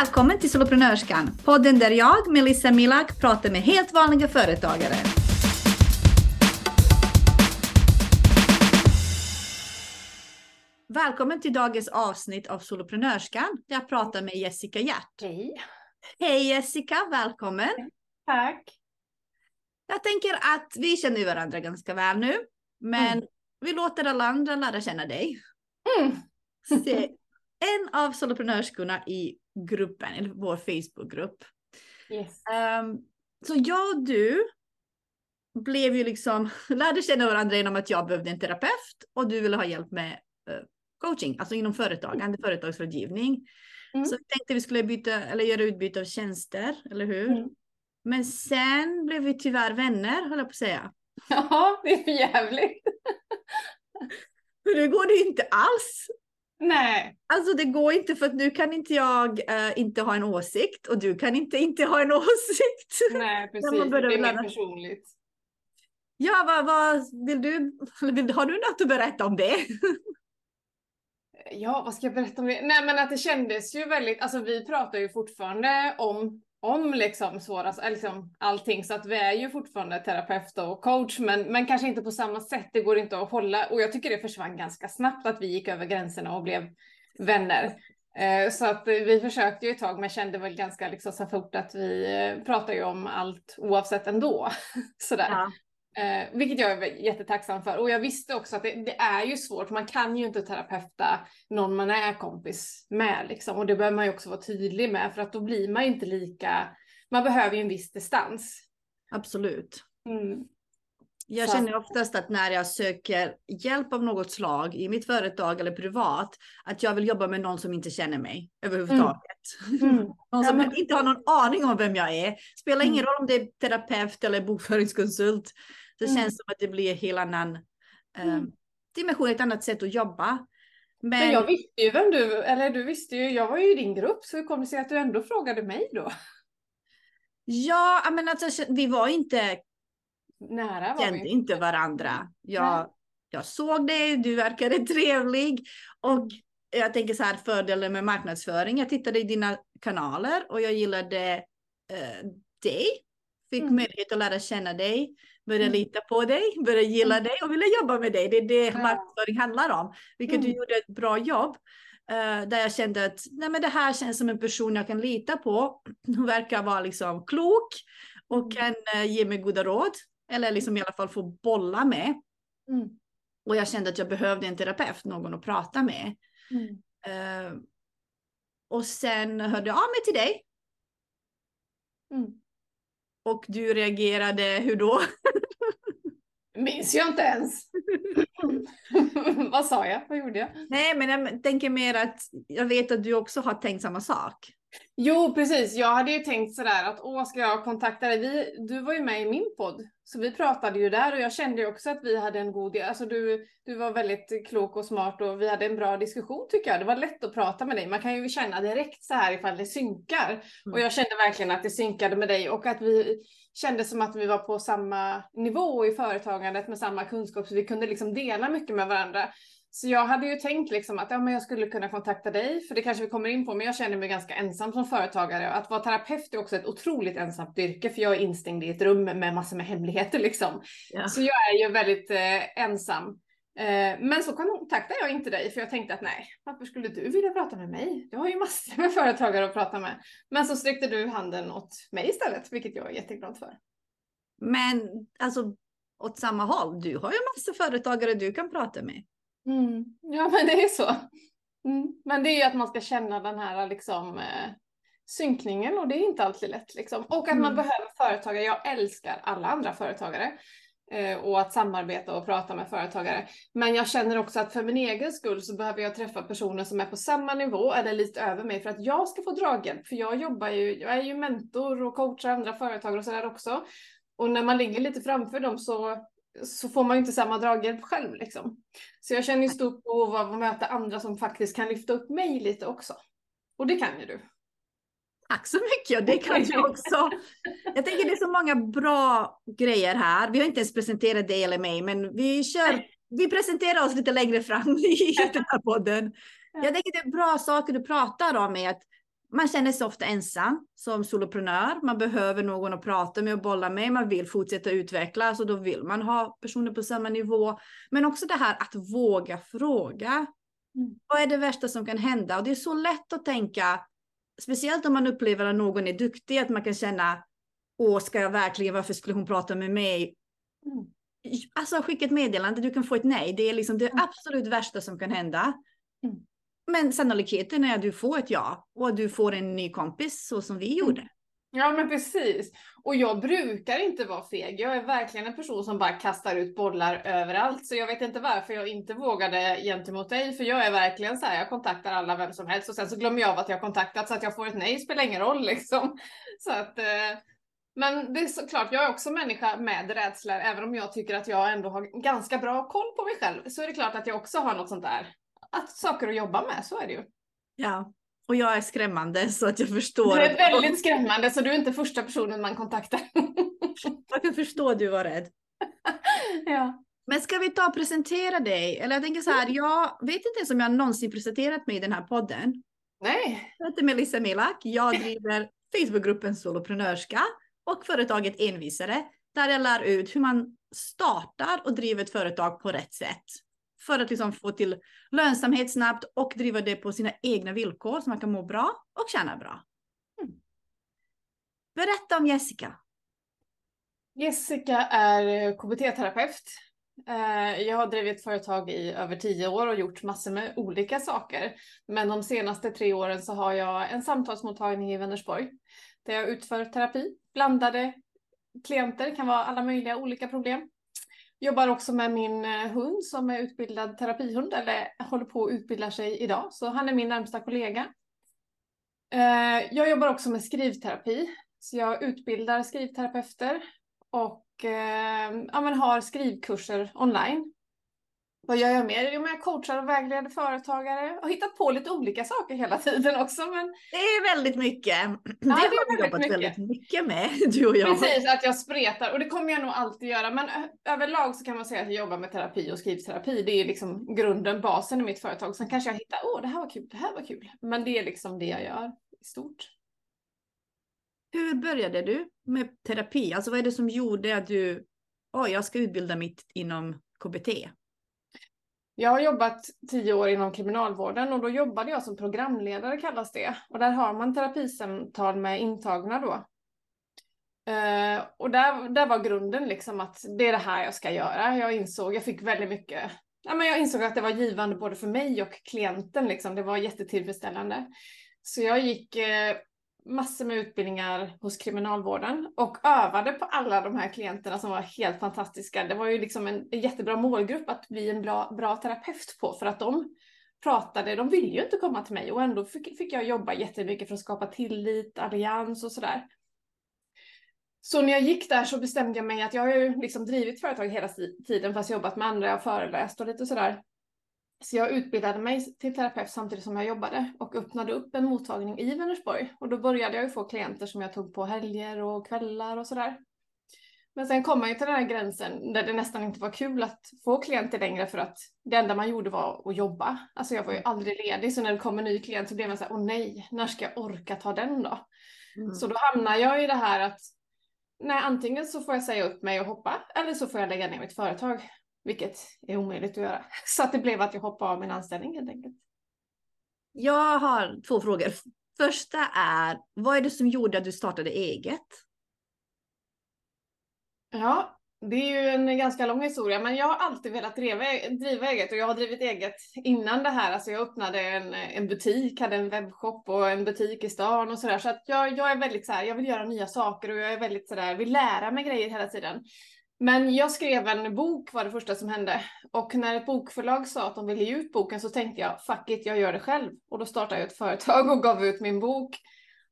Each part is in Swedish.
Välkommen till Soloprenörskan, podden där jag, Melissa Milak, pratar med helt vanliga företagare. Välkommen till dagens avsnitt av Soloprenörskan där jag pratar med Jessica Hjärt. Hej. Hej Jessica, välkommen! Tack. Jag tänker att vi känner varandra ganska väl nu, men Mm. vi låter alla andra lära känna dig. Mm. Se, en av soloprenörskorna i gruppen, eller vår Facebookgrupp. Yes. Ehm, så jag och du blev ju liksom, lärde känna varandra genom att jag behövde en terapeut och du ville ha hjälp med eh, coaching, alltså inom företagande, företagsrådgivning. Mm. Så vi tänkte vi skulle byta, eller göra utbyte av tjänster, eller hur? Mm. Men sen blev vi tyvärr vänner, höll jag på att säga. Ja, det är för jävligt. Nu går det inte alls. Nej. Alltså det går inte för att nu kan inte jag eh, inte ha en åsikt och du kan inte inte ha en åsikt. Nej, precis. Det är mer personligt. Ja, vad, vad vill du? Vill, har du något att berätta om det? Ja, vad ska jag berätta om det? Nej, men att det kändes ju väldigt, alltså vi pratar ju fortfarande om, om liksom svåra, liksom allting, så att vi är ju fortfarande terapeut och coach, men, men kanske inte på samma sätt. Det går inte att hålla, och jag tycker det försvann ganska snabbt att vi gick över gränserna och blev vänner. Eh, så att vi försökte ju ett tag, men kände väl ganska liksom så fort att vi eh, pratar ju om allt oavsett ändå. Sådär. Ja. Eh, vilket jag är jättetacksam för. Och jag visste också att det, det är ju svårt. Man kan ju inte terapeuta någon man är kompis med. Liksom. Och det behöver man ju också vara tydlig med. För att då blir man ju inte lika... Man behöver ju en viss distans. Absolut. Mm. Jag Så- känner oftast att när jag söker hjälp av något slag i mitt företag eller privat, att jag vill jobba med någon som inte känner mig överhuvudtaget. Mm. Någon Ja, som men- inte har någon aning om vem jag är. Spelar ingen Mm. roll om det är terapeut eller bokföringskonsult. Det Mm. känns som att det blir en helt annan Mm. dimension, ett annat sätt att jobba. Men, Men jag visste ju vem du... Eller du visste ju... Jag var ju i din grupp. Så hur kom det sig att du ändå frågade mig då? ja, men alltså, vi var inte, Nära var kände vi. inte varandra. Jag, jag såg dig, du verkade trevlig. Och jag tänker så här, fördelen med marknadsföring. Jag tittade i dina kanaler och jag gillade eh, dig. Fick Mm. möjlighet att lära känna dig, börja Mm. lita på dig, börja gilla Mm. dig och vilja jobba med dig. Det är det marknadsföring handlar om. Vilket du Mm. gjorde ett bra jobb. eh, där jag kände att nej, men det här känns som en person jag kan lita på. Hon verkar vara liksom klok och kan eh, ge mig goda råd. Eller liksom i alla fall få bolla med. Mm. Och jag kände att jag behövde en terapeut, någon att prata med. Mm. Eh, och sen hörde jag av mig till dig. Mm. Och du reagerade, hur då? Minns jag inte ens. Vad sa jag? Vad gjorde jag? Nej, men jag tänker mer att jag vet att du också har tänkt samma sak. Jo, precis. Jag hade ju tänkt sådär att åh, ska jag kontakta dig? Vi, du var ju med i min podd, så vi pratade ju där och jag kände ju också att vi hade en god, alltså du, du var väldigt klok och smart och vi hade en bra diskussion tycker jag. Det var lätt att prata med dig. Man kan ju känna direkt så här ifall det synkar. Mm. Och jag kände verkligen att det synkade med dig och att vi kände som att vi var på samma nivå i företagandet med samma kunskap så vi kunde liksom dela mycket med varandra. Så jag hade ju tänkt liksom att ja, men jag skulle kunna kontakta dig, för det kanske vi kommer in på, men jag känner mig ganska ensam som företagare. Att vara terapeut är också ett otroligt ensamt yrke, för jag är instängd i ett rum med massor med hemligheter liksom. Ja. Så jag är ju väldigt eh, ensam. Eh, men så kontaktade jag inte dig, för jag tänkte att nej, varför skulle du vilja prata med mig? Jag har ju massor med företagare att prata med. Men så sträckte du handen åt mig istället, vilket jag är jätteglad för. Men alltså åt samma håll. Du har ju massa företagare du kan prata med. Mm. Ja, men det är så. Mm. Men det är ju att man ska känna den här liksom, eh, synkningen och det är inte alltid lätt. Liksom. Och att man Mm. behöver företagare. Jag älskar alla andra företagare eh, och att samarbeta och prata med företagare. Men jag känner också att för min egen skull så behöver jag träffa personer som är på samma nivå eller lite över mig för att jag ska få draghjälp. För jag jobbar ju, jag är ju mentor och coachar andra företagare och sådär också. Och när man ligger lite framför dem så så får man ju inte samma draghjälp själv liksom. Så jag känner ju stort behov av att möta andra som faktiskt kan lyfta upp mig lite också. Och det kan ju du. Tack så mycket, och det kan jag också. Jag tänker det är så många bra grejer här. Vi har inte ens presenterat dig eller mig, men vi kör. Vi presenterar oss lite längre fram i den här podden. Jag tänker det är bra saker du pratar om är att man känner sig ofta ensam som soloprenör. Man behöver någon att prata med och bolla med. Man vill fortsätta utvecklas och då vill man ha personer på samma nivå. Men också det här att våga fråga. Mm. Vad är det värsta som kan hända? Och det är så lätt att tänka, speciellt om man upplever att någon är duktig, att man kan känna, åh, ska jag verkligen, varför skulle hon prata med mig? Mm. Alltså skicka ett meddelande, du kan få ett nej. Det är liksom det mm. absolut värsta som kan hända. Mm. Men sannolikheten är att du får ett ja och att du får en ny kompis så som vi mm. gjorde. Ja men precis. Och jag brukar inte vara feg. Jag är verkligen en person som bara kastar ut bollar överallt. Så jag vet inte varför jag inte vågade gentemot dig. För jag är verkligen så här, jag kontaktar alla vem som helst och sen så glömmer jag av att jag kontaktat så att jag får ett nej spelar ingen roll liksom. Så att, eh, men det är såklart, jag är också människa med rädslor. Även om jag tycker att jag ändå har ganska bra koll på mig själv så är det klart att jag också har något sånt där att saker att jobba med, så är det ju. Ja, och jag är skrämmande så att jag förstår. Du är väldigt skrämmande så du är inte första personen man kontaktar. jag kan förstå du var rädd. ja. Men ska vi ta och presentera dig? Eller jag tänker så här, jag vet inte ens om jag någonsin presenterat mig i den här podden. Nej. Jag heter Melissa Milak. Jag driver Facebookgruppen Soloprenörska och företaget Envisare där jag lär ut hur man startar och driver ett företag på rätt sätt för att liksom få till lönsamhet snabbt och driva det på sina egna villkor så man kan må bra och tjäna bra. Mm. Berätta om Jessica. Jessica är eh, KBT-terapeut. Eh, jag har drivit företag i över tio år och gjort massor med olika saker. Men de senaste tre åren så har jag en samtalsmottagning i Vänersborg där jag utför terapi. Blandade klienter, kan vara alla möjliga olika problem. Jobbar också med min eh, hund som är utbildad terapihund eller håller på att utbilda sig idag. Så han är min närmsta kollega. Eh, jag jobbar också med skrivterapi. Så jag utbildar skrivterapeuter och eh, ja, men har skrivkurser online vad gör jag mer? Jo, men jag coachar och vägleder företagare och hittat på lite olika saker hela tiden också. Men... Det är väldigt mycket. Ja, det, har vi jobbat mycket. väldigt mycket med, du och jag. Precis, att jag spretar och det kommer jag nog alltid göra. Men överlag så kan man säga att jag jobbar med terapi och skrivterapi. Det är liksom grunden, basen i mitt företag. Sen kanske jag hittar, åh, det här var kul, det här var kul. Men det är liksom det jag gör i stort. Hur började du med terapi? Alltså vad är det som gjorde att du, åh, jag ska utbilda mig inom KBT? Jag har jobbat tio år inom kriminalvården och då jobbade jag som programledare kallas det. Och där har man terapisamtal med intagna då. Eh, och där, där var grunden liksom att det är det här jag ska göra. Jag insåg, jag fick väldigt mycket, ja, men jag insåg att det var givande både för mig och klienten liksom. Det var jättetillfredsställande. Så jag gick eh, massor med utbildningar hos kriminalvården och övade på alla de här klienterna som var helt fantastiska. Det var ju liksom en, jättebra målgrupp att bli en bra, bra terapeut på för att de pratade, de ville ju inte komma till mig och ändå fick, fick jag jobba jättemycket för att skapa tillit, allians och sådär. Så när jag gick där så bestämde jag mig att jag har ju liksom drivit företag hela tiden fast jobbat med andra, jag har föreläst och lite sådär. Så jag utbildade mig till terapeut samtidigt som jag jobbade och öppnade upp en mottagning i Vänersborg. Och då började jag ju få klienter som jag tog på helger och kvällar och sådär. Men sen kom man ju till den här gränsen där det nästan inte var kul att få klienter längre för att det enda man gjorde var att jobba. Alltså jag var ju aldrig ledig så när det kom en ny klient så blev man så här, åh nej, när ska jag orka ta den då? Mm. Så då hamnar jag i det här att nej, antingen så får jag säga upp mig och hoppa eller så får jag lägga ner mitt företag. Vilket är omöjligt att göra. Så att det blev att jag hoppade av min anställning helt enkelt. Jag har två frågor. Första är, vad är det som gjorde att du startade eget? Ja, det är ju en ganska lång historia, men jag har alltid velat driva, driva eget och jag har drivit eget innan det här. Alltså jag öppnade en, en butik, hade en webbshop och en butik i stan och sådär. Så att jag, jag är väldigt så här, jag vill göra nya saker och jag är väldigt sådär, vill lära mig grejer hela tiden. Men jag skrev en bok var det första som hände. Och när ett bokförlag sa att de ville ge ut boken så tänkte jag fuck it, jag gör det själv. Och då startade jag ett företag och gav ut min bok.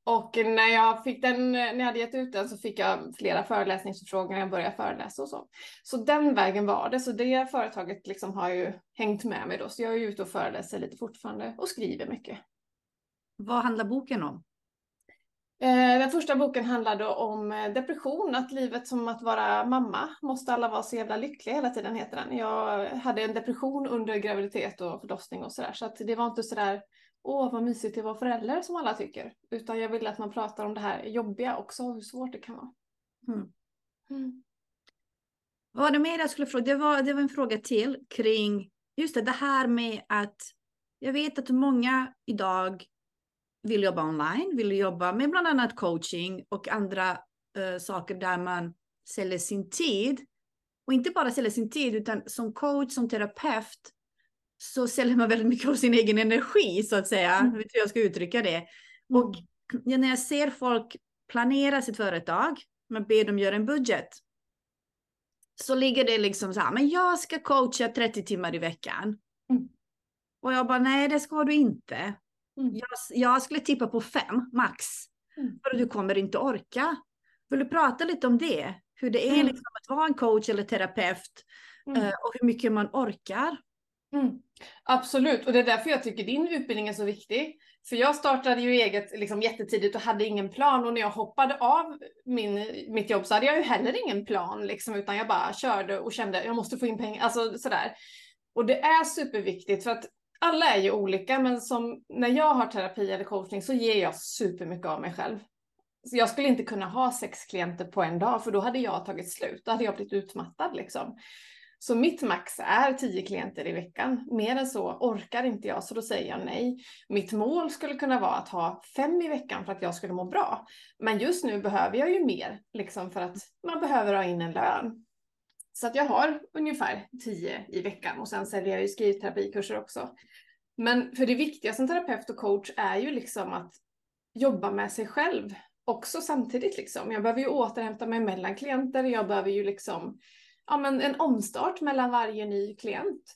Och när jag, fick den, när jag hade gett ut den så fick jag flera föreläsningsförfrågningar, jag började föreläsa och så. Så den vägen var det, så det företaget liksom har ju hängt med mig då. Så jag är ute och föreläser lite fortfarande och skriver mycket. Vad handlar boken om? Eh, den första boken handlade om eh, depression, att livet som att vara mamma. Måste alla vara så jävla lyckliga hela tiden heter den. Jag hade en depression under graviditet och förlossning och sådär. Så att det var inte sådär, åh vad mysigt att vara förälder som alla tycker. Utan jag ville att man pratar om det här jobbiga också, hur svårt det kan vara. Mm. Mm. Vad var det mer jag skulle fråga? Det var, det var en fråga till kring just det, det här med att jag vet att många idag vill jobba online, vill jobba med bland annat coaching och andra uh, saker där man säljer sin tid. Och inte bara säljer sin tid, utan som coach, som terapeut, så säljer man väldigt mycket av sin egen energi, så att säga. Mm. Jag vet hur jag ska uttrycka det. Mm. Och ja, när jag ser folk planera sitt företag, man ber dem göra en budget, så ligger det liksom så här, men jag ska coacha 30 timmar i veckan. Mm. Och jag bara, nej det ska du inte. Mm. Jag, jag, skulle tippa på fem max. Mm. För du kommer inte orka. Vill du prata lite om det? Hur det är mm. liksom att vara en coach eller terapeut. Mm. Eh, och hur mycket man orkar. Mm. Absolut, och det är därför jag tycker din utbildning är så viktig. För jag startade ju eget liksom, jättetidigt och hade ingen plan och när jag hoppade av min, mitt jobb så hade jag ju heller ingen plan liksom, utan jag bara körde och kände jag måste få in pengar, alltså sådär. Och det är superviktigt för att alla är ju olika, men som när jag har terapi eller coachning så ger jag supermycket av mig själv. Så jag skulle inte kunna ha sex klienter på en dag, för då hade jag tagit slut. Då hade jag blivit utmattad liksom. Så mitt max är 10 klienter i veckan. Mer än så orkar inte jag, så då säger jag nej. Mitt mål skulle kunna vara att ha fem i veckan för att jag skulle må bra. Men just nu behöver jag ju mer, liksom för att man behöver ha in en lön. Så att jag har ungefär 10 i veckan och sen säljer jag ju skrivterapikurser också. Men för det viktiga som terapeut och coach är ju liksom att jobba med sig själv också samtidigt liksom. Jag behöver ju återhämta mig mellan klienter, jag behöver ju liksom ja, men en omstart mellan varje ny klient.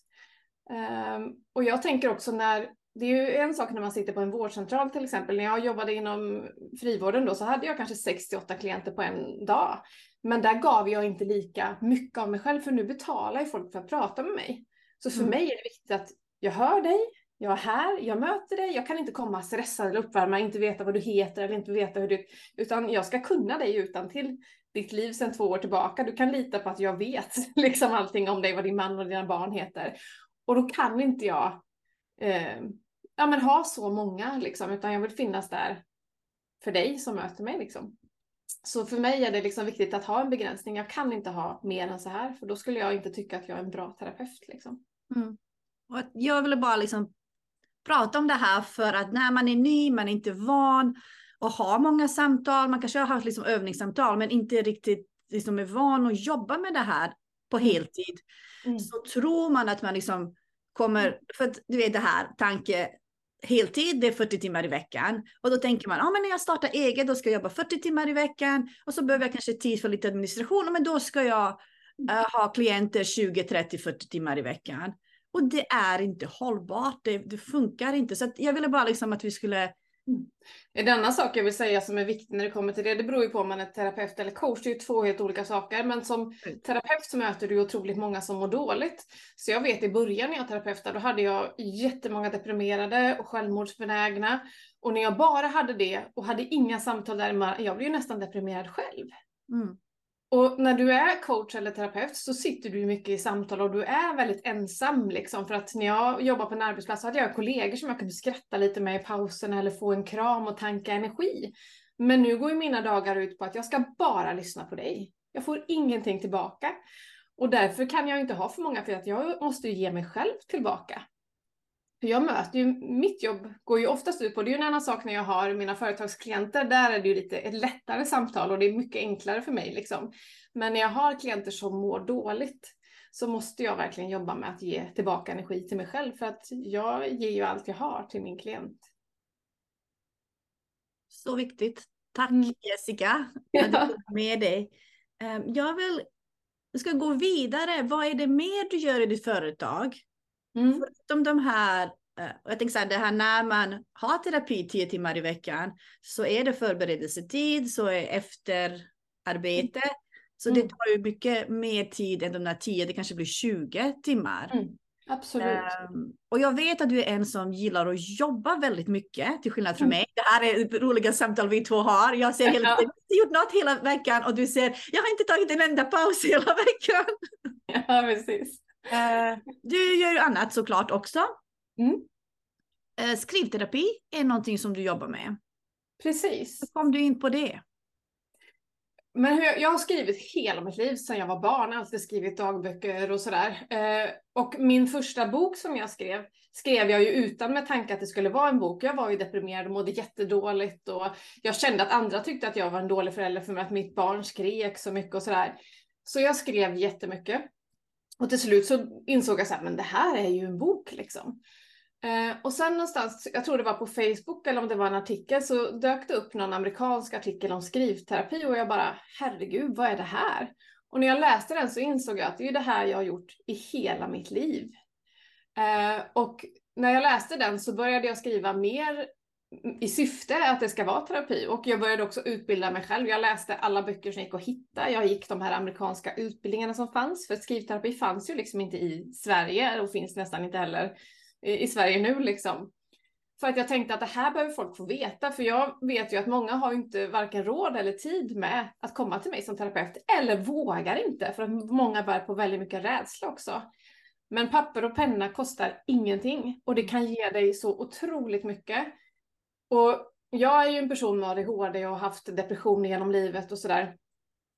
Um, och jag tänker också när, det är ju en sak när man sitter på en vårdcentral till exempel. När jag jobbade inom frivården då så hade jag kanske 68 klienter på en dag. Men där gav jag inte lika mycket av mig själv för nu betalar ju folk för att prata med mig. Så för mm. mig är det viktigt att jag hör dig, jag är här, jag möter dig, jag kan inte komma stressad eller uppvärma, inte veta vad du heter eller inte veta hur du... Utan jag ska kunna dig utan till ditt liv sedan två år tillbaka. Du kan lita på att jag vet liksom allting om dig, vad din man och dina barn heter. Och då kan inte jag eh, ja, men ha så många, liksom, utan jag vill finnas där för dig som möter mig. Liksom. Så för mig är det liksom viktigt att ha en begränsning. Jag kan inte ha mer än så här, för då skulle jag inte tycka att jag är en bra terapeut. Liksom. Mm. Och jag ville bara liksom prata om det här för att när man är ny, man är inte van och har många samtal, man kanske har haft liksom övningssamtal men inte riktigt liksom är van att jobba med det här på mm. heltid. Mm. Så tror man att man liksom kommer, för att du vet det här tanke, heltid, det är 40 timmar i veckan. Och då tänker man, ja ah, men när jag startar eget då ska jag jobba 40 timmar i veckan och så behöver jag kanske tid för lite administration, men då ska jag uh, ha klienter 20, 30, 40 timmar i veckan. Och det är inte hållbart, det, det funkar inte. Så jag ville bara liksom att vi skulle. En annan sak jag vill säga som är viktig när det kommer till det, det beror ju på om man är terapeut eller coach, det är ju två helt olika saker, men som mm. terapeut så möter du otroligt många som mår dåligt. Så jag vet i början när jag terapeutade, då hade jag jättemånga deprimerade och självmordsbenägna. Och när jag bara hade det och hade inga samtal där, jag blev ju nästan deprimerad själv. Mm. Och när du är coach eller terapeut så sitter du mycket i samtal och du är väldigt ensam. Liksom. För att när jag jobbade på en arbetsplats så hade jag kollegor som jag kunde skratta lite med i pausen eller få en kram och tanka energi. Men nu går ju mina dagar ut på att jag ska bara lyssna på dig. Jag får ingenting tillbaka. Och därför kan jag inte ha för många för att jag måste ju ge mig själv tillbaka. För jag möter ju, mitt jobb går ju oftast ut på, det är ju en annan sak när jag har mina företagsklienter, där är det ju lite ett lättare samtal och det är mycket enklare för mig liksom. Men när jag har klienter som mår dåligt så måste jag verkligen jobba med att ge tillbaka energi till mig själv för att jag ger ju allt jag har till min klient. Så viktigt. Tack mm. Jessica för att du var med dig. Ehm, jag vill, ska gå vidare. Vad är det mer du gör i ditt företag? Mm. Förutom de här, uh, jag tänker så här, det här när man har terapi tio timmar i veckan så är det förberedelsetid, så är efterarbete. Mm. Så det mm. tar ju mycket mer tid än de där tio, det kanske blir 20 timmar. Mm. Absolut. Um, och jag vet att du är en som gillar att jobba väldigt mycket, till skillnad från mm. mig. Det här är roliga samtal vi två har. Jag ser hela tiden, har gjort något hela veckan och du ser, jag har inte tagit en enda paus hela veckan. Ja, precis. Uh, du gör ju annat såklart också. Mm. Uh, skrivterapi är någonting som du jobbar med. Precis. Hur kom du in på det? Men hur, jag har skrivit hela mitt liv sedan jag var barn, alltid skrivit dagböcker och sådär. Eh, och min första bok som jag skrev, skrev jag ju utan med tanke att det skulle vara en bok. Jag var ju deprimerad och mådde jättedåligt och jag kände att andra tyckte att jag var en dålig förälder för att mitt barn skrek så mycket och sådär. Så jag skrev jättemycket. Och till slut så insåg jag så här, men det här är ju en bok liksom. Eh, och sen någonstans, jag tror det var på Facebook eller om det var en artikel, så dök det upp någon amerikansk artikel om skrivterapi och jag bara, herregud, vad är det här? Och när jag läste den så insåg jag att det är det här jag har gjort i hela mitt liv. Eh, och när jag läste den så började jag skriva mer i syfte att det ska vara terapi och jag började också utbilda mig själv. Jag läste alla böcker som gick att hitta. Jag gick de här amerikanska utbildningarna som fanns, för skrivterapi fanns ju liksom inte i Sverige och finns nästan inte heller i, Sverige nu liksom. För att jag tänkte att det här behöver folk få veta, för jag vet ju att många har inte varken råd eller tid med att komma till mig som terapeut, eller vågar inte, för att många bär på väldigt mycket rädsla också. Men papper och penna kostar ingenting och det kan ge dig så otroligt mycket. Och jag är ju en person med ADHD och har haft depression genom livet och sådär.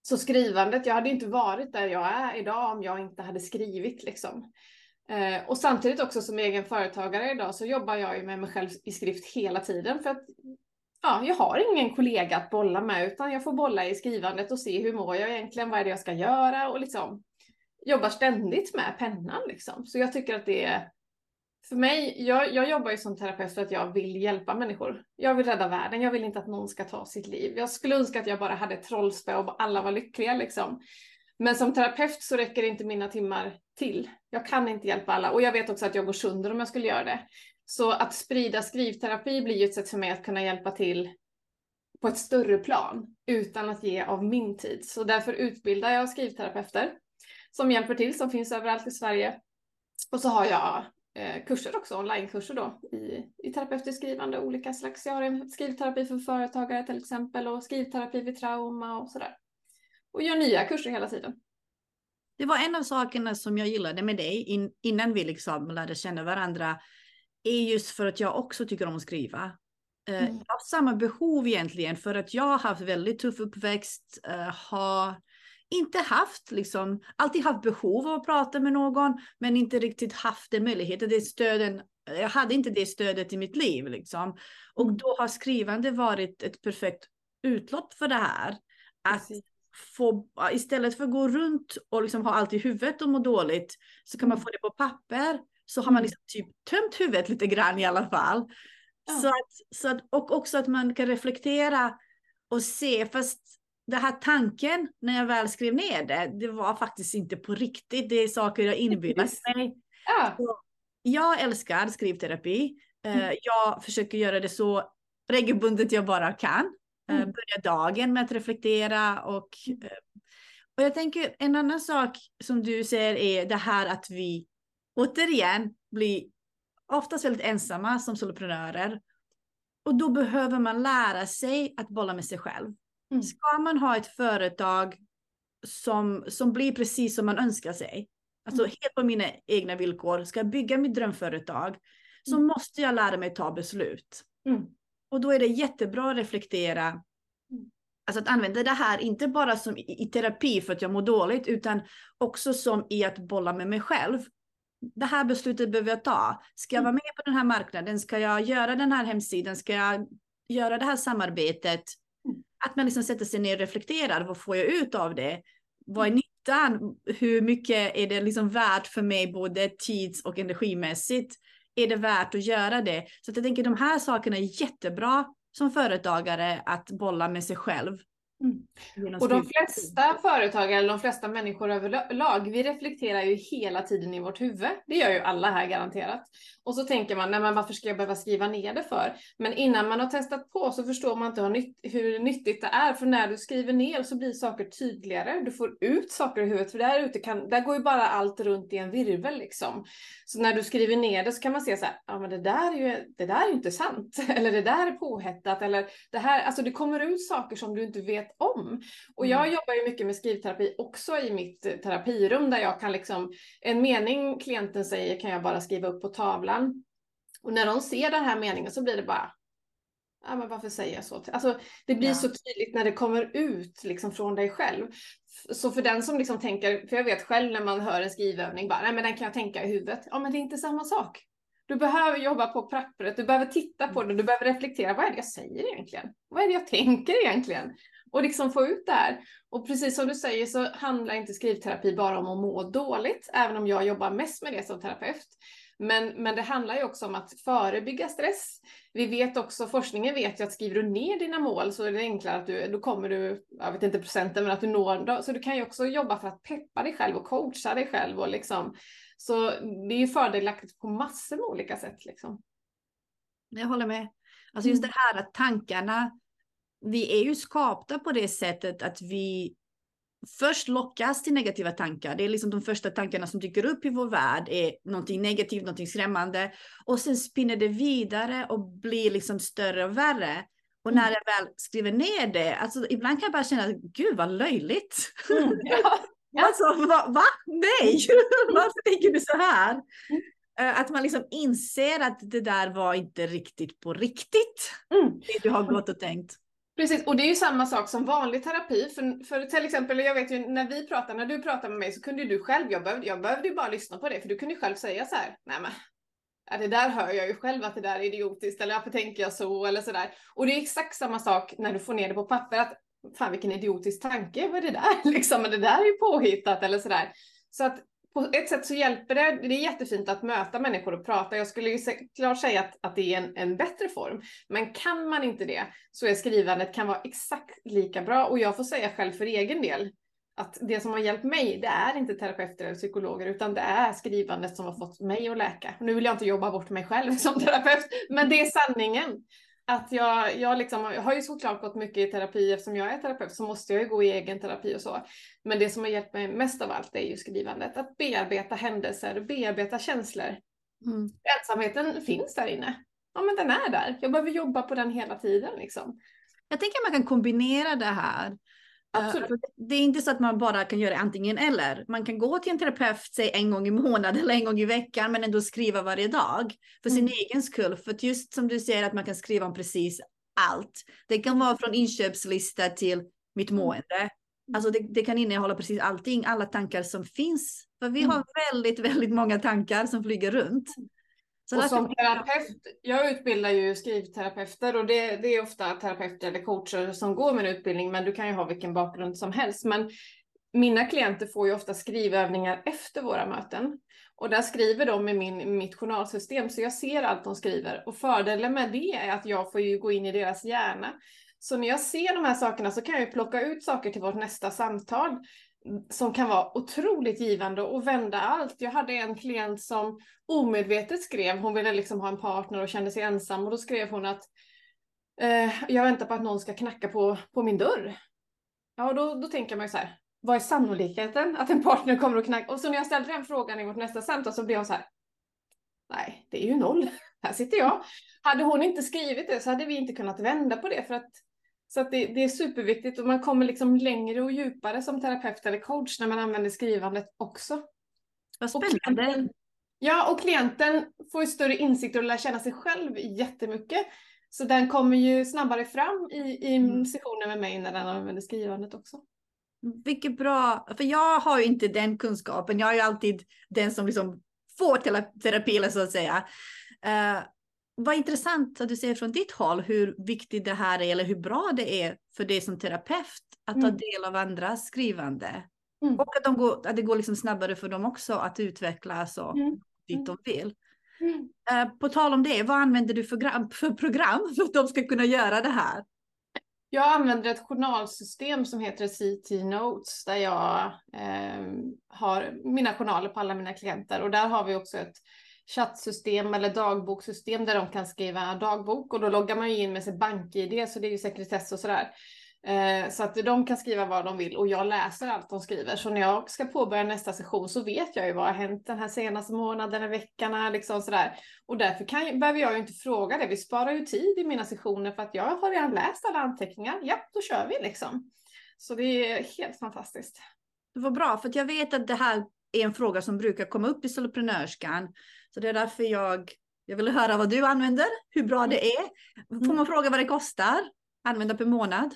Så skrivandet, jag hade inte varit där jag är idag om jag inte hade skrivit liksom. Eh, och samtidigt också som egen företagare idag så jobbar jag ju med mig själv i skrift hela tiden för att ja, jag har ingen kollega att bolla med utan jag får bolla i skrivandet och se hur mår jag egentligen, vad är det jag ska göra och liksom jobbar ständigt med pennan liksom. Så jag tycker att det är för mig, jag, jag jobbar ju som terapeut för att jag vill hjälpa människor. Jag vill rädda världen, jag vill inte att någon ska ta sitt liv. Jag skulle önska att jag bara hade ett trollspö och alla var lyckliga liksom. Men som terapeut så räcker inte mina timmar till. Jag kan inte hjälpa alla och jag vet också att jag går sönder om jag skulle göra det. Så att sprida skrivterapi blir ju ett sätt för mig att kunna hjälpa till på ett större plan utan att ge av min tid. Så därför utbildar jag skrivterapeuter som hjälper till, som finns överallt i Sverige. Och så har jag kurser också, onlinekurser då i, i terapeutiskt skrivande, olika slags. Jag har en skrivterapi för företagare till exempel och skrivterapi vid trauma och sådär och gör nya kurser hela tiden. Det var en av sakerna som jag gillade med dig in, innan vi liksom lärde känna varandra. Är just för att jag också tycker om att skriva. Uh, mm. Jag har samma behov egentligen för att jag har haft väldigt tuff uppväxt. Uh, har inte haft, liksom, alltid haft behov av att prata med någon, men inte riktigt haft den möjligheten, det stöden. Jag hade inte det stödet i mitt liv liksom. Och då har skrivande varit ett perfekt utlopp för det här. Att få, istället för att gå runt och liksom ha allt i huvudet och må dåligt, så kan man mm. få det på papper. Så har man mm. liksom typ tömt huvudet lite grann i alla fall. Ja. Så att, så att, och också att man kan reflektera och se, fast det här tanken när jag väl skrev ner det, det var faktiskt inte på riktigt. Det är saker jag inbillat mig. Ja. jag älskar skrivterapi. Eh, mm. Jag försöker göra det så regelbundet jag bara kan. Eh, mm. Börja dagen med att reflektera och, mm. eh, och jag tänker en annan sak som du säger är det här att vi återigen blir oftast väldigt ensamma som soloprenörer. Och då behöver man lära sig att bolla med sig själv. Mm. Ska man ha ett företag som, som blir precis som man önskar sig, alltså mm. helt på mina egna villkor, ska jag bygga mitt drömföretag, så mm. måste jag lära mig ta beslut. Mm. Och då är det jättebra att reflektera. Mm. Alltså att använda det här inte bara som i, i terapi för att jag mår dåligt utan också som i att bolla med mig själv. Det här beslutet behöver jag ta. Ska jag vara med på den här marknaden? Ska jag göra den här hemsidan? Ska jag göra det här samarbetet? Mm. Att man liksom sätter sig ner och reflekterar. Vad får jag ut av det? Vad är nyttan? Hur mycket är det liksom värt för mig både tids och energimässigt? är det värt att göra det? Så jag tänker de här sakerna är jättebra som företagare att bolla med sig själv. Mm. Och de flesta företag eller de flesta människor överlag, vi reflekterar ju hela tiden i vårt huvud. Det gör ju alla här garanterat. Och så tänker man, nej men varför ska jag behöva skriva ner det för? Men innan man har testat på så förstår man inte hur, nytt, hur nyttigt det är. För när du skriver ner så blir saker tydligare. Du får ut saker i huvudet. För där ute kan, där går ju bara allt runt i en virvel liksom. Så när du skriver ner det så kan man se så här, ja men det där är ju, det där är inte sant. Eller det där är påhettat. Eller det här, alltså det kommer ut saker som du inte vet om. Och jag mm. jobbar ju mycket med skrivterapi också i mitt terapirum där jag kan liksom, en mening klienten säger kan jag bara skriva upp på tavlan. Och när de ser den här meningen så blir det bara, ja men varför säger jag så? Alltså det blir ja. så tydligt när det kommer ut liksom från dig själv. Så för den som liksom tänker, för jag vet själv när man hör en skrivövning, bara, nej men den kan jag tänka i huvudet. Ja men det är inte samma sak. Du behöver jobba på pappret, du behöver titta på det, du behöver reflektera. Vad är det jag säger egentligen? Vad är det jag tänker egentligen? Och liksom få ut det här. Och precis som du säger så handlar inte skrivterapi bara om att må dåligt, även om jag jobbar mest med det som terapeut. Men, men det handlar ju också om att förebygga stress. Vi vet också, forskningen vet ju att skriver du ner dina mål så är det enklare att du, då kommer du, jag vet inte procenten, men att du når dem. Så du kan ju också jobba för att peppa dig själv och coacha dig själv och liksom. Så det är ju fördelaktigt på massor med olika sätt liksom. Jag håller med. Alltså just mm. det här att tankarna, vi är ju skapta på det sättet att vi först lockas till negativa tankar. Det är liksom de första tankarna som dyker upp i vår värld är någonting negativt, någonting skrämmande. Och sen spinner det vidare och blir liksom större och värre. Och när jag väl skriver ner det, alltså ibland kan jag bara känna, gud vad löjligt. Mm, ja. alltså va? va? Nej, varför tänker du så här? Eh, att man liksom inser att det där var inte riktigt på riktigt. Mm. Det du har gått och tänkt. Precis, och det är ju samma sak som vanlig terapi. För, för till exempel, jag vet ju när vi pratar, när du pratar med mig så kunde ju du själv, jag behövde, jag behövde ju bara lyssna på det, för du kunde ju själv säga så här, nej men, ja, det där hör jag ju själv att det där är idiotiskt, eller varför tänker jag så, eller så där. Och det är exakt samma sak när du får ner det på papper, att fan vilken idiotisk tanke, vad är det där? Liksom, det där är ju påhittat, eller så där. Så att på ett sätt så hjälper det. Det är jättefint att möta människor och prata. Jag skulle ju klart säga att, att det är en, en bättre form. Men kan man inte det så är skrivandet kan vara exakt lika bra. Och jag får säga själv för egen del att det som har hjälpt mig, det är inte terapeuter eller psykologer, utan det är skrivandet som har fått mig att läka. Nu vill jag inte jobba bort mig själv som terapeut, men det är sanningen att jag, jag, liksom, jag har ju såklart gått mycket i terapi eftersom jag är terapeut så måste jag ju gå i egen terapi och så. Men det som har hjälpt mig mest av allt är ju skrivandet. Att bearbeta händelser, bearbeta känslor. Mm. Ensamheten finns där inne. Ja men den är där. Jag behöver jobba på den hela tiden liksom. Jag tänker att man kan kombinera det här. Eh, Absolut. Det är inte så att man bara kan göra antingen eller. Man kan gå till en terapeut säg en gång i månaden eller en gång i veckan men ändå skriva varje dag för sin mm. egen skull. För just som du säger att man kan skriva om precis allt. Det kan vara från inköpslista till mitt mm. mående. Alltså det, det, kan innehålla precis allting, alla tankar som finns. För vi har mm. väldigt, väldigt många tankar som flyger runt. Så och som terapeut, jag utbildar ju skrivterapeuter och det, det, är ofta terapeuter eller coacher som går med en utbildning, men du kan ju ha vilken bakgrund som helst. Men mina klienter får ju ofta skrivövningar efter våra möten. Och där skriver de i min, mitt journalsystem, så jag ser allt de skriver. Och fördelen med det är att jag får ju gå in i deras hjärna. Så när jag ser de här sakerna så kan jag plocka ut saker till vårt nästa samtal som kan vara otroligt givande och vända allt. Jag hade en klient som omedvetet skrev, hon ville liksom ha en partner och kände sig ensam och då skrev hon att eh, jag väntar på att någon ska knacka på, på min dörr. Ja, och då, då tänker man ju så här, vad är sannolikheten att en partner kommer och knackar? Och så när jag ställde den frågan i vårt nästa samtal så blev hon så här, nej, det är ju noll. Här sitter jag. Hade hon inte skrivit det så hade vi inte kunnat vända på det för att så det, det, är superviktigt och man kommer liksom längre och djupare som terapeut eller coach när man använder skrivandet också. Vad spännande. Och ja, och klienten får ju större insikt och lär känna sig själv jättemycket. Så den kommer ju snabbare fram i, i mm. sessionen med mig när den använder skrivandet också. Vilket bra, för jag har ju inte den kunskapen. Jag är ju alltid den som liksom får terapi, så att säga. Uh, vad intressant att du säger från ditt håll hur viktigt det här är eller hur bra det är för dig som terapeut att mm. ta del av andras skrivande. Mm. Och att, de går, att det går liksom snabbare för dem också att utvecklas och mm. dit de vill. Uh, på tal om det, vad använder du för, för program för att de ska kunna göra det här? Jag använder ett journalsystem som heter CT Notes där jag eh, har mina journaler på alla mina klienter och där har vi också ett chattsystem eller dagbokssystem där de kan skriva dagbok och då loggar man ju in med sitt bank-id så det är ju sekretess och sådär. Eh, så att de kan skriva vad de vill och jag läser allt de skriver. Så när jag ska påbörja nästa session så vet jag ju vad har hänt den här senaste månaden, eller veckan, liksom sådär. Och därför kan, behöver jag ju inte fråga det. Vi sparar ju tid i mina sessioner för att jag har redan läst alla anteckningar. Ja, då kör vi liksom. Så det är helt fantastiskt. Det var bra, för jag vet att det här är en fråga som brukar komma upp i soloprenörskan. Så det är därför jag, jag vill höra vad du använder, hur bra det är. Får man fråga vad det kostar? Använda per månad?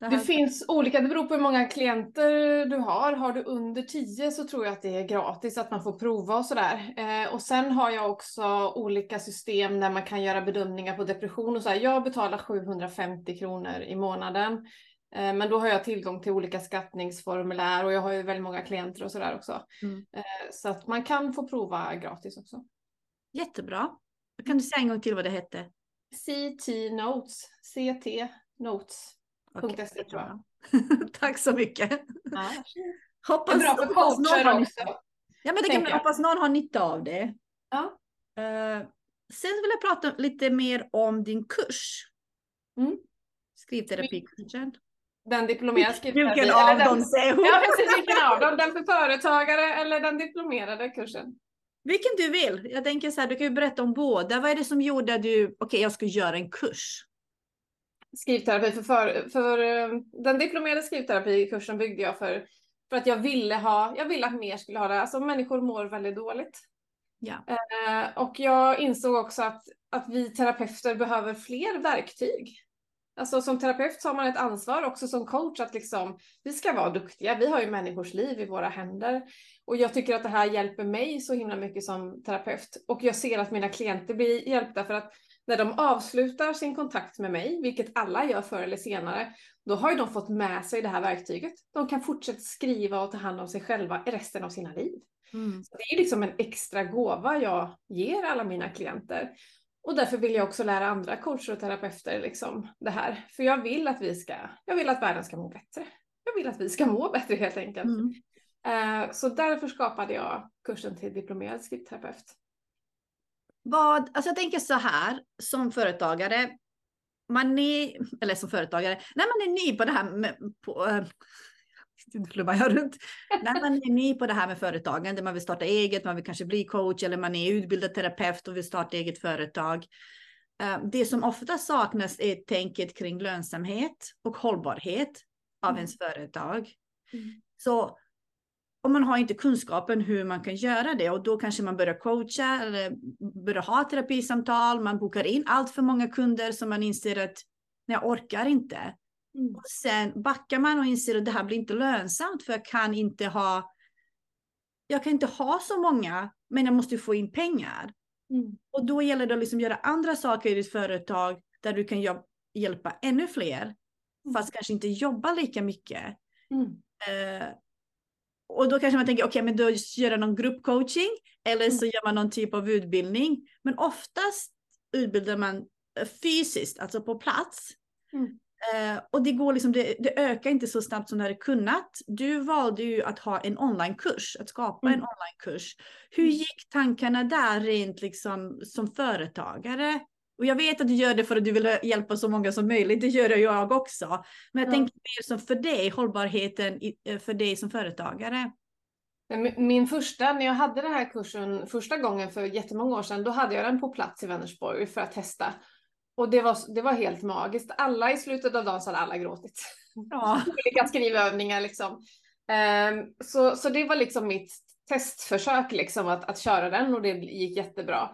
Det, det, finns olika, det beror på hur många klienter du har. Har du under 10 så tror jag att det är gratis att man får prova och sådär. Eh, och sen har jag också olika system där man kan göra bedömningar på depression och så. Jag betalar 750 kronor i månaden. Eh, men då har jag tillgång till olika skattningsformulär och jag har ju väldigt många klienter och sådär också. Mm. Eh, så att man kan få prova gratis också. Jättebra. Kan du säga en gång till vad det hette? CT Notes. CT Notes. Okay, jag. Tack så mycket. Ja. Hoppas, det är bra för coacher också. Ja, men det kan, hoppas någon har nytta av det. Ja. Uh, sen vill jag prata lite mer om din kurs. Mm. Skrivterapikursen. Den diplomerade skrivterapi. Vilken av dem säger hon? Ja, precis. Vilken av dem? Den för företagare eller den diplomerade kursen? Vilken du vill. Jag tänker så här, du kan ju berätta om båda. Vad är det som gjorde att du, okej, okay, jag ska göra en kurs? skrivterapi för, för, för eh, den diplomerade skrivterapikursen byggde jag för, för att jag ville ha, jag ville att mer skulle ha det. Alltså människor mår väldigt dåligt. Ja. Eh, och jag insåg också att, att vi terapeuter behöver fler verktyg. Alltså som terapeut har man ett ansvar också som coach att liksom, vi ska vara duktiga. Vi har ju människors liv i våra händer. Och jag tycker att det här hjälper mig så himla mycket som terapeut. Och jag ser att mina klienter blir hjälpta för att när de avslutar sin kontakt med mig, vilket alla gör förr eller senare, då har ju de fått med sig det här verktyget. De kan fortsätta skriva och ta hand om sig själva resten av sina liv. Mm. Så det är liksom en extra gåva jag ger alla mina klienter. Och därför vill jag också lära andra coacher och terapeuter liksom det här. För jag vill att vi ska, jag vill att världen ska må bättre. Jag vill att vi ska må bättre helt enkelt. Mm. Uh, så därför skapade jag kursen till diplomerad skriptterapeut vad, alltså jag tänker så här, som företagare, man är, eller som företagare, när man är ny på det här med, på, äh, runt. När man är ny på det här med företagande, man vill starta eget, man vill kanske bli coach eller man är utbildad terapeut och vill starta eget företag. Eh, det som ofta saknas är tänket kring lönsamhet och hållbarhet av mm. ens företag. Mm. Så och man har inte kunskapen hur man kan göra det och då kanske man börjar coacha eller börjar ha terapisamtal. Man bokar in allt för många kunder som man inser att nej, jag orkar inte. Mm. Och sen backar man och inser att det här blir inte lönsamt för jag kan inte ha. Jag kan inte ha så många, men jag måste få in pengar. Mm. Och då gäller det att liksom göra andra saker i ditt företag där du kan hjälpa ännu fler, mm. fast kanske inte jobba lika mycket. Uh, och då kanske man tänker, okej, okay, men då gör jag någon gruppcoaching eller så mm. gör man någon typ av utbildning. Men oftast utbildar man eh, fysiskt, alltså på plats. Mm. Uh, och det, går liksom, det, det, ökar inte så snabbt som det hade kunnat. Du valde ju att ha en onlinekurs, att skapa mm. en onlinekurs. Hur mm. gick tankarna där rent liksom som företagare? Och jag vet att du gör det för att du vill hjälpa så många som möjligt. Det gör jag också. Men jag ja. tänker mer som för dig, hållbarheten eh, för dig som företagare. Min första, när jag hade den här kursen första gången för jättemånga år sedan, då hade jag den på plats i Vänersborg för att testa. Och det var, det var helt magiskt. Alla i slutet av dagen så hade alla gråtit. Ja. Olika skrivövningar liksom. Um, så, så det var liksom mitt testförsök liksom att, att köra den och det gick jättebra.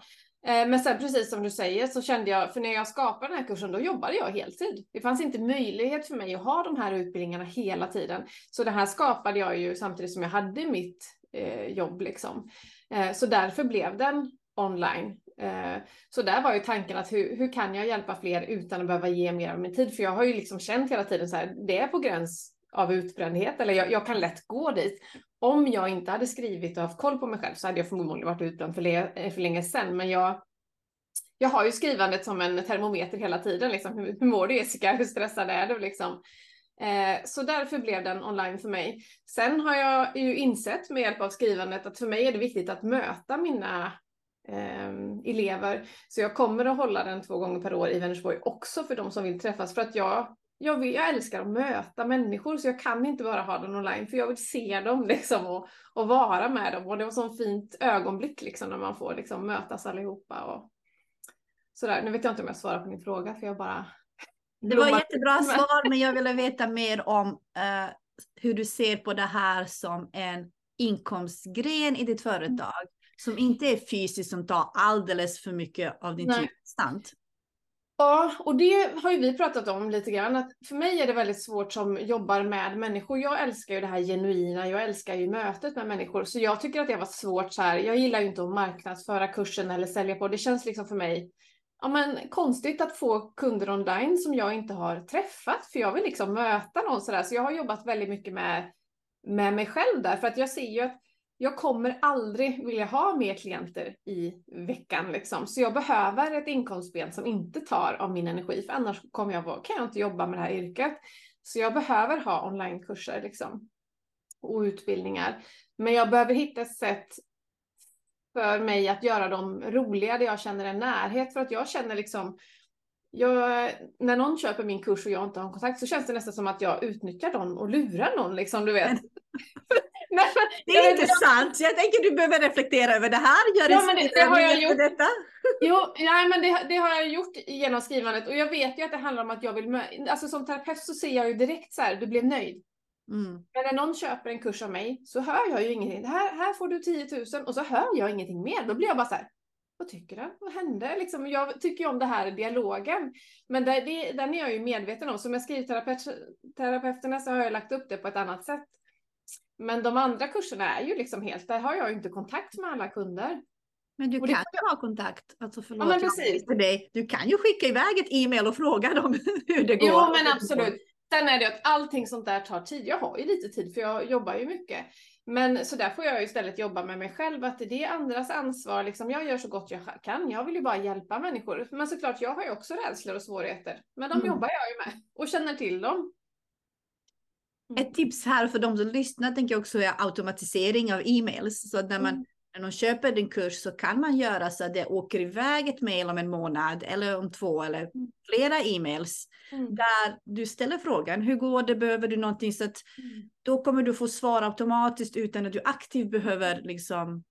Eh, men sen precis som du säger så kände jag, för när jag skapade den här kursen då jobbade jag heltid. Det fanns inte möjlighet för mig att ha de här utbildningarna hela tiden. Så det här skapade jag ju samtidigt som jag hade mitt eh, jobb liksom. Eh, så därför blev den online. Eh, så där var ju tanken att hur, hur kan jag hjälpa fler utan att behöva ge mer av min tid? För jag har ju liksom känt hela tiden så här, det är på gräns av utbrändhet eller jag, jag, kan lätt gå dit. Om jag inte hade skrivit och haft koll på mig själv så hade jag förmodligen varit utbränd för, le, eh, för länge sedan. Men jag, jag har ju skrivandet som en termometer hela tiden. Liksom. Hur, hur mår du Jessica? Hur stressad är du? Liksom. Eh, så därför blev den online för mig. Sen har jag ju insett med hjälp av skrivandet att för mig är det viktigt att möta mina eh, elever. Så jag kommer att hålla den två gånger per år i Vänersborg också för de som vill träffas. För att jag, jag, vill, jag älskar att möta människor så jag kan inte bara ha den online för jag vill se dem liksom och, och vara med dem. Och det var så fint ögonblick liksom när man får liksom mötas allihopa. Och sådär. Nu vet jag inte om jag svarar på din fråga för jag bara det var jättebra svar, men jag ville veta mer om uh, hur du ser på det här som en inkomstgren i ditt företag som inte är fysiskt, som tar alldeles för mycket av din tid konstant. Ja, och det har ju vi pratat om lite grann. Att för mig är det väldigt svårt som jobbar med människor. Jag älskar ju det här genuina. Jag älskar ju mötet med människor. Så jag tycker att det var svårt så här. Jag gillar ju inte att marknadsföra kursen eller sälja på. Det känns liksom för mig ja, men, konstigt att få kunder online som jag inte har träffat. För jag vill liksom möta någon sådär. Så jag har jobbat väldigt mycket med, med mig själv där. För att jag ser ju att jag kommer aldrig vilja ha mer klienter i veckan liksom. Så jag behöver ett inkomstben som inte tar av min energi. För annars kommer jag vara, kan jag inte jobba med det här yrket. Så jag behöver ha onlinekurser liksom. Och utbildningar. Men jag behöver hitta ett sätt för mig att göra dem roliga, där jag känner en närhet. För att jag känner liksom, jag, när någon köper min kurs och jag inte har kontakt så känns det nästan som att jag utnyttjar dem och lurar någon, liksom, du vet. Nej, det är intressant. Jag tänker du behöver reflektera över det här. Gör ja, men det, det har jag gjort. Detta. Jo, nej, men det, det, har jag gjort genom skrivandet och jag vet ju att det handlar om att jag vill, alltså som terapeut så ser jag ju direkt så här, du blev nöjd. Mm. Men när någon köper en kurs av mig så hör jag ju ingenting. Här, här får du 10 000 och så hör jag ingenting mer. Då blir jag bara så här, vad tycker du? Vad hände? Liksom, jag tycker ju om det här dialogen. Men det, det, den är jag ju medveten om. Som jag skrivterapeuterna så har jag lagt upp det på ett annat sätt. Men de andra kurserna är ju liksom helt, där har jag ju inte kontakt med alla kunder. Men du kan ju ha kontakt. Alltså förlåt, ja, men precis. För dig. Du kan ju skicka iväg ett e-mail och fråga dem hur det går. Jo, men absolut. Sen är det att allting sånt där tar tid. Jag har ju lite tid för jag jobbar ju mycket. Men så där får jag istället jobba med mig själv, att det är andras ansvar. Liksom, jag gör så gott jag kan. Jag vill ju bara hjälpa människor. Men såklart, jag har ju också rädslor och svårigheter. Men de mm. jobbar jag ju med och känner till dem. Mm. Ett tips här för de som lyssnar tänker jag också är automatisering av e-mails. Så att när man mm när de köper en kurs så kan man göra så att det åker iväg ett mail om en månad eller om två eller mm. flera e-mails. Mm. Där du ställer frågan, hur går det, behöver du någonting? Så att mm. då kommer du få svar automatiskt utan att du aktivt behöver liksom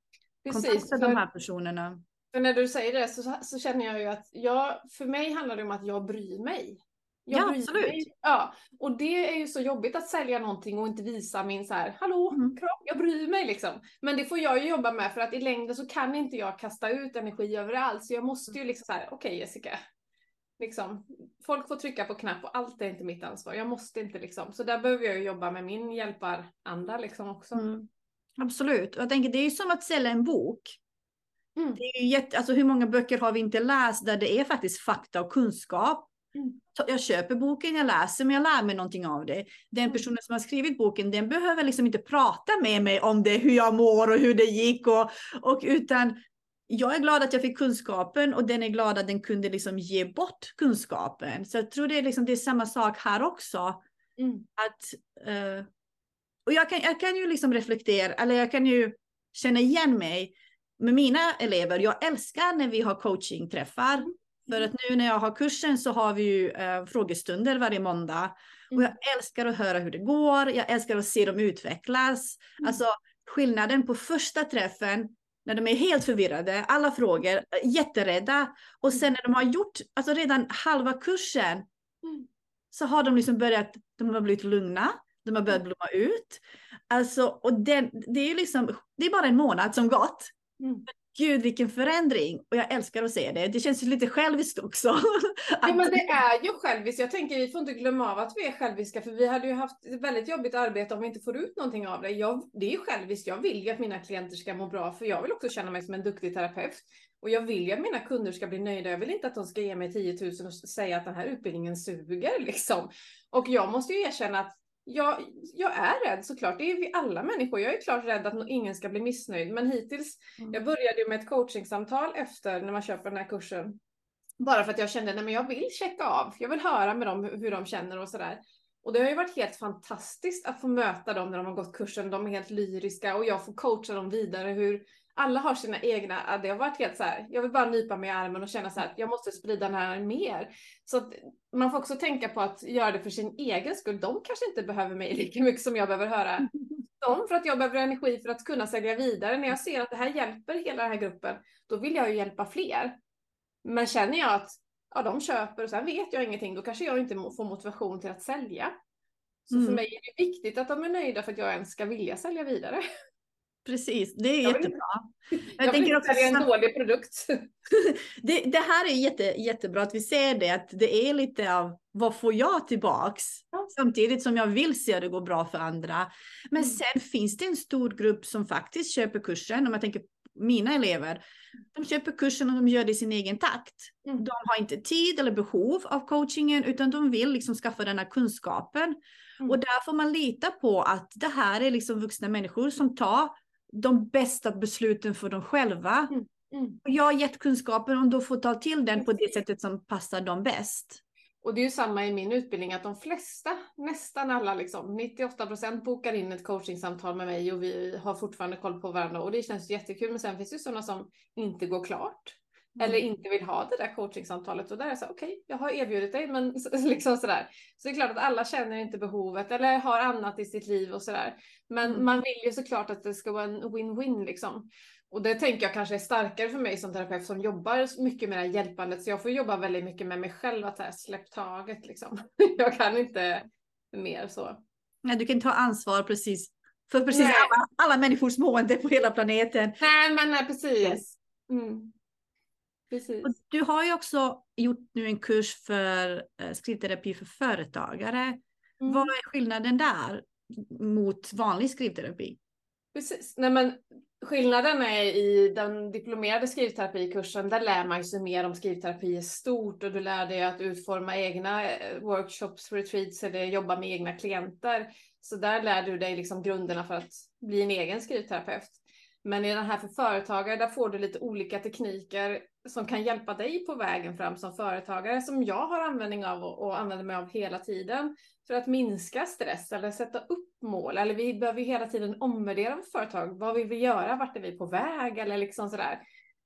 Precis, kontakta för, de här personerna. För när du säger det så, så känner jag ju att jag, för mig handlar det om att jag bryr mig. Jag ja, absolut. Mig. Ja, och det är ju så jobbigt att sälja någonting och inte visa min så här, hallå, mm. kropp, jag bryr mig liksom. Men det får jag ju jobba med för att i längden så kan inte jag kasta ut energi överallt. Så jag måste ju liksom så här, okej okay, Jessica, liksom, folk får trycka på knapp och allt är inte mitt ansvar. Jag måste inte liksom. Så där behöver jag ju jobba med min hjälparanda liksom också. Mm. Absolut, och jag tänker det är ju som att sälja en bok. Mm. Det är ju jätte, alltså hur många böcker har vi inte läst där det är faktiskt fakta och kunskap. Jag köper boken, jag läser, men jag lär mig någonting av det. Den mm. personen som har skrivit boken, den behöver liksom inte prata med mig om det, hur jag mår och hur det gick. Och, och utan jag är glad att jag fick kunskapen och den är glad att den kunde liksom ge bort kunskapen. Så jag tror det är, liksom, det är samma sak här också. Mm. Att, uh, och jag kan, jag kan ju liksom reflektera, eller jag kan ju känna igen mig med mina elever. Jag älskar när vi har coachingträffar. Mm. För att nu när jag har kursen så har vi ju eh, frågestunder varje måndag. Och jag mm. älskar att höra hur det går. Jag älskar att se dem utvecklas. Mm. Alltså skillnaden på första träffen när de är helt förvirrade, alla frågor, jätterädda. Och sen när de har gjort, alltså redan halva kursen, mm. så har de liksom börjat, de har blivit lugna, de har börjat mm. blomma ut. Alltså, och den, det är liksom, det är bara en månad som gått. Mm gud vilken förändring. Och jag älskar att se det. Det känns lite själviskt också. ja men det är ju själviskt. Jag tänker vi får inte glömma av att vi är själviska för vi hade ju haft ett väldigt jobbigt arbete om vi inte får ut någonting av det. Jag, det är ju själviskt. Jag vill ju att mina klienter ska må bra för jag vill också känna mig som en duktig terapeut. Och jag vill ju att mina kunder ska bli nöjda. Jag vill inte att de ska ge mig 10 000 och säga att den här utbildningen suger liksom. Och jag måste ju erkänna att jag, jag är rädd såklart, det är vi alla människor. Jag är klart rädd att ingen ska bli missnöjd, men hittills, mm. jag började ju med ett coachingsamtal efter när man köper den här kursen. Bara för att jag kände, nej men jag vill checka av, jag vill höra med dem hur de känner och sådär. Och det har ju varit helt fantastiskt att få möta dem när de har gått kursen. De är helt lyriska och jag får coacha dem vidare. Hur alla har sina egna, det har varit helt så här, jag vill bara nypa mig i armen och känna så här att jag måste sprida den här mer. Så att man får också tänka på att göra det för sin egen skull. De kanske inte behöver mig lika mycket som jag behöver höra dem för att jag behöver energi för att kunna sälja vidare. När jag ser att det här hjälper hela den här gruppen, då vill jag ju hjälpa fler. Men känner jag att ja, de köper och sen vet jag ingenting, då kanske jag inte får motivation till att sälja. Så mm. för mig är det viktigt att de är nöjda för att jag ens ska vilja sälja vidare. Precis, det är jag jättebra. Vill, jag, jag vill inte sälja en dålig produkt. det, det, här är jätte, jättebra att vi ser det, att det är lite av vad får jag tillbaks? Ja. Samtidigt som jag vill se att det går bra för andra. Men mm. sen finns det en stor grupp som faktiskt köper kursen, om jag tänker mina elever, de köper kursen och de gör det i sin egen takt. Mm. De har inte tid eller behov av coachingen utan de vill liksom skaffa den här kunskapen. Mm. Och där får man lita på att det här är liksom vuxna människor som tar de bästa besluten för dem själva. Mm. Mm. Jag har gett kunskapen och de får ta till den på det sättet som passar dem bäst. Och det är ju samma i min utbildning att de flesta, nästan alla, liksom, 98 procent bokar in ett coachingsamtal med mig och vi har fortfarande koll på varandra och det känns jättekul. Men sen finns det ju sådana som inte går klart mm. eller inte vill ha det där coachingsamtalet och där är det så okej, okay, jag har erbjudit dig, men liksom sådär. Så det är klart att alla känner inte behovet eller har annat i sitt liv och sådär. Men mm. man vill ju såklart att det ska vara en win-win liksom. Och det tänker jag kanske är starkare för mig som terapeut som jobbar mycket med det här hjälpandet. Så jag får jobba väldigt mycket med mig själv att här, släpp taget liksom. Jag kan inte mer så. Nej, du kan ta ansvar precis för precis alla, alla människors mående på hela planeten. Nej, men nej, precis. Mm. Precis. Och du har ju också gjort nu en kurs för eh, skrivterapi för företagare. Mm. Vad är skillnaden där mot vanlig skrivterapi? Precis. Nej, men skillnaden är i den diplomerade skrivterapikursen, där lär man sig mer om skrivterapi i stort och du lär dig att utforma egna eh, workshops, retreats eller jobba med egna klienter. Så där lär du dig liksom grunderna för att bli en egen skrivterapeut. Men i den här för företagare, där får du lite olika tekniker som kan hjälpa dig på vägen fram som företagare, som jag har användning av och, och använder mig av hela tiden för att minska stress eller sätta upp mål. Eller vi behöver hela tiden omvärdera vårt företag. Vad vill vi göra? Vart är vi på väg? Eller liksom sådär.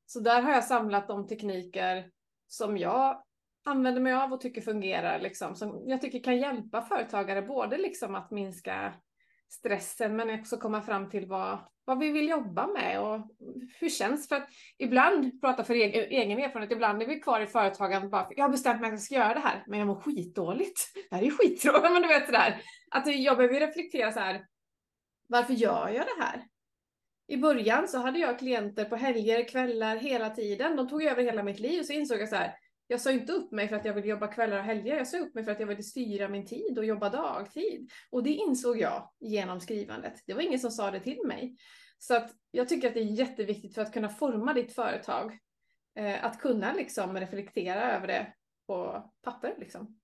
Så där har jag samlat de tekniker som jag använder mig av och tycker fungerar, liksom, som jag tycker kan hjälpa företagare både liksom att minska stressen men också komma fram till vad, vad vi vill jobba med och hur känns för att ibland, prata för egen, egen erfarenhet, ibland är vi kvar i företagen bara för, jag har bestämt mig att jag ska göra det här men jag mår skitdåligt. Det här är skittråkigt men du vet sådär. Att jag behöver reflektera så här. Varför gör jag det här? I början så hade jag klienter på helger, kvällar, hela tiden. De tog över hela mitt liv och så insåg jag så här jag sa inte upp mig för att jag ville jobba kvällar och helger. Jag sa upp mig för att jag ville styra min tid och jobba dagtid. Och det insåg jag genom skrivandet. Det var ingen som sa det till mig. Så att jag tycker att det är jätteviktigt för att kunna forma ditt företag. Eh, att kunna liksom reflektera över det på papper. Liksom.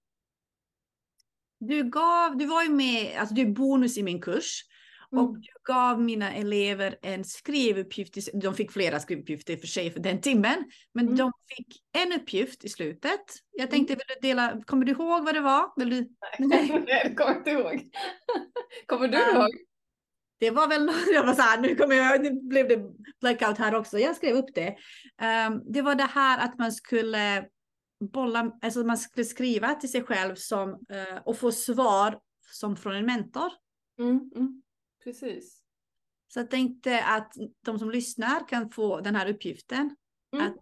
Du, gav, du var ju med, alltså du är bonus i min kurs. Mm. Och du gav mina elever en skrivuppgift, de fick flera skrivuppgifter i och för sig för den timmen, men mm. de fick en uppgift i slutet. Jag tänkte, mm. vill du dela, kommer du ihåg vad det var? Vill du? Nej, jag kommer inte ihåg. kommer du ihåg? Det var väl, jag var så här, nu kommer jag, nu blev det blackout här också, jag skrev upp det. Um, det var det här att man skulle bolla, alltså man skulle skriva till sig själv som, uh, och få svar som från en mentor. Mm, mm. Precis. Så jag tänkte att de som lyssnar kan få den här uppgiften. Mm. Att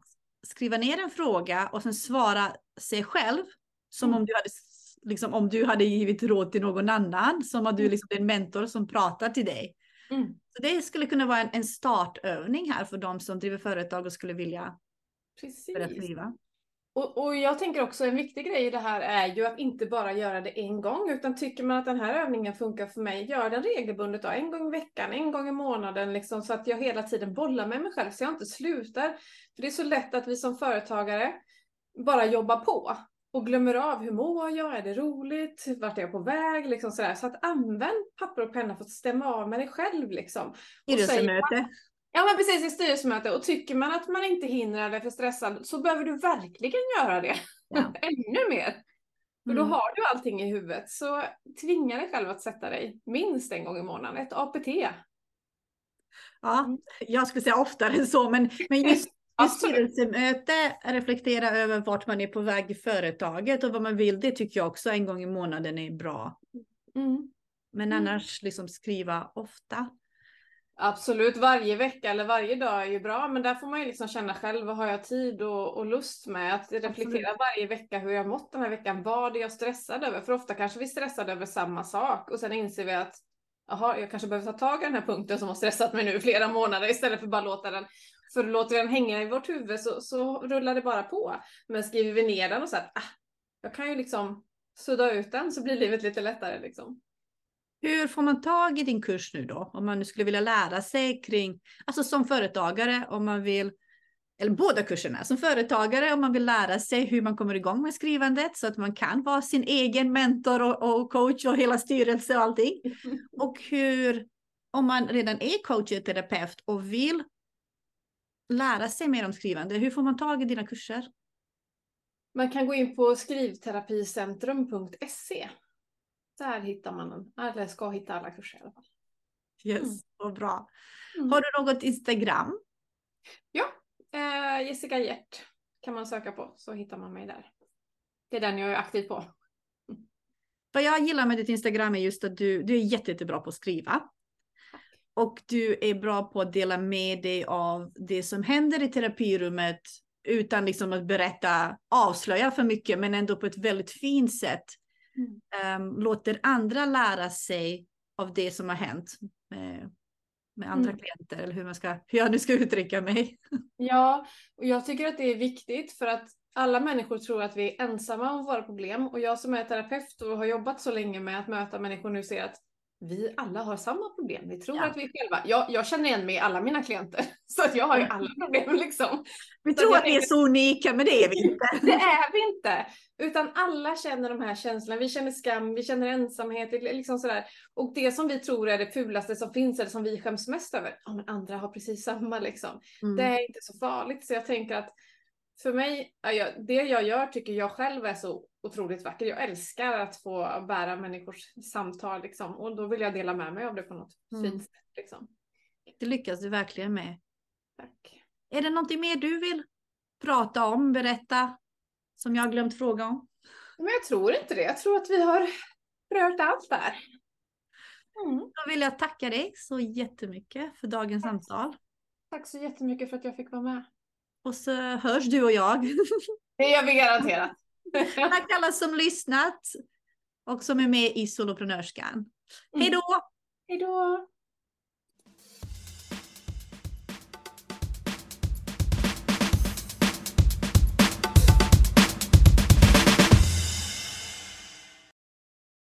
skriva ner en fråga och sen svara sig själv. Som mm. om, du hade, liksom, om du hade givit råd till någon annan. Som att du mm. liksom är en mentor som pratar till dig. Mm. Så det skulle kunna vara en, en startövning här för de som driver företag och skulle vilja Precis. börja skriva. Och, och, jag tänker också en viktig grej i det här är ju att inte bara göra det en gång, utan tycker man att den här övningen funkar för mig, gör den regelbundet då, en gång i veckan, en gång i månaden, liksom, så att jag hela tiden bollar med mig själv, så jag inte slutar. För det är så lätt att vi som företagare bara jobbar på och glömmer av hur mår jag, är det roligt, vart är jag på väg, liksom sådär. Så att använd papper och penna för att stämma av med dig själv. Liksom. Styrelsemöte. Ja men precis i styrelsemöte och tycker man att man inte hinner eller är för stressad så behöver du verkligen göra det. Ja. Ännu mer. För då mm. har du allting i huvudet. Så tvinga dig själv att sätta dig minst en gång i månaden, ett APT. Ja, mm. jag skulle säga oftare än så, men, men just i styrelsemöte reflektera över vart man är på väg i företaget och vad man vill, det tycker jag också en gång i månaden är bra. Mm. Men mm. annars liksom skriva ofta. Absolut, varje vecka eller varje dag är ju bra, men där får man ju liksom känna själv vad har jag tid och, och lust med? Att reflektera Absolut. varje vecka hur jag mått den här veckan. Vad är jag stressad över? För ofta kanske vi stressade över samma sak och sen inser vi att Jaha, jag kanske behöver ta tag i den här punkten som har stressat mig nu flera månader istället för bara låta den för låter den hänga i vårt huvud så, så rullar det bara på. Men skriver vi ner den och så att ah, jag kan ju liksom sudda ut den så blir livet lite lättare liksom. Hur får man tag i din kurs nu då? Om man nu skulle vilja lära sig kring, alltså som företagare, om man vill, eller båda kurserna, som företagare om man vill lära sig hur man kommer igång med skrivandet så att man kan vara sin egen mentor och, och coach och hela styrelse och allting. Och hur, om man redan är coach och terapeut och vill lära sig mer om skrivande, hur får man tag i dina kurser? Man kan gå in på skrivterapicentrum.se där hittar man, eller ska hitta alla kurser i alla fall. Yes, mm. vad bra. Mm. Har du något Instagram? Ja, eh, Jessica Hjert kan man söka på så hittar man mig där. Det är den jag är aktiv på. Mm. Vad jag gillar med ditt Instagram är just att du, du är jätte, jättebra på att skriva. Och du är bra på att dela med dig av det som händer i terapirummet utan liksom att berätta, avslöja för mycket, men ändå på ett väldigt fint sätt. Um, låter andra lära sig av det som har hänt med, med andra mm. klienter eller hur, man ska, hur jag nu ska uttrycka mig. Ja, och jag tycker att det är viktigt för att alla människor tror att vi är ensamma om våra problem och jag som är terapeut och har jobbat så länge med att möta människor nu ser att vi alla har samma problem. Vi tror ja. att vi själva, jag, jag känner igen mig i alla mina klienter, så att jag har ju alla problem liksom. Vi så tror att vi är så unika, men det är vi inte. det är vi inte, utan alla känner de här känslorna. Vi känner skam, vi känner ensamhet, liksom sådär. Och det som vi tror är det fulaste som finns, eller som vi skäms mest över, ja men andra har precis samma liksom. Mm. Det är inte så farligt, så jag tänker att för mig, det jag gör tycker jag själv är så otroligt vackert. Jag älskar att få bära människors samtal liksom, och då vill jag dela med mig av det på något mm. fint sätt. Liksom. Det lyckas du verkligen med. Tack. Är det någonting mer du vill prata om, berätta, som jag har glömt fråga om? Men jag tror inte det. Jag tror att vi har rört allt där. Mm. Då vill jag tacka dig så jättemycket för dagens Tack. samtal. Tack så jättemycket för att jag fick vara med. Och så hörs du och jag. Det gör vi garanterat. Tack alla som lyssnat och som är med i Soloprenörskan. Mm. Hej då! Hej då!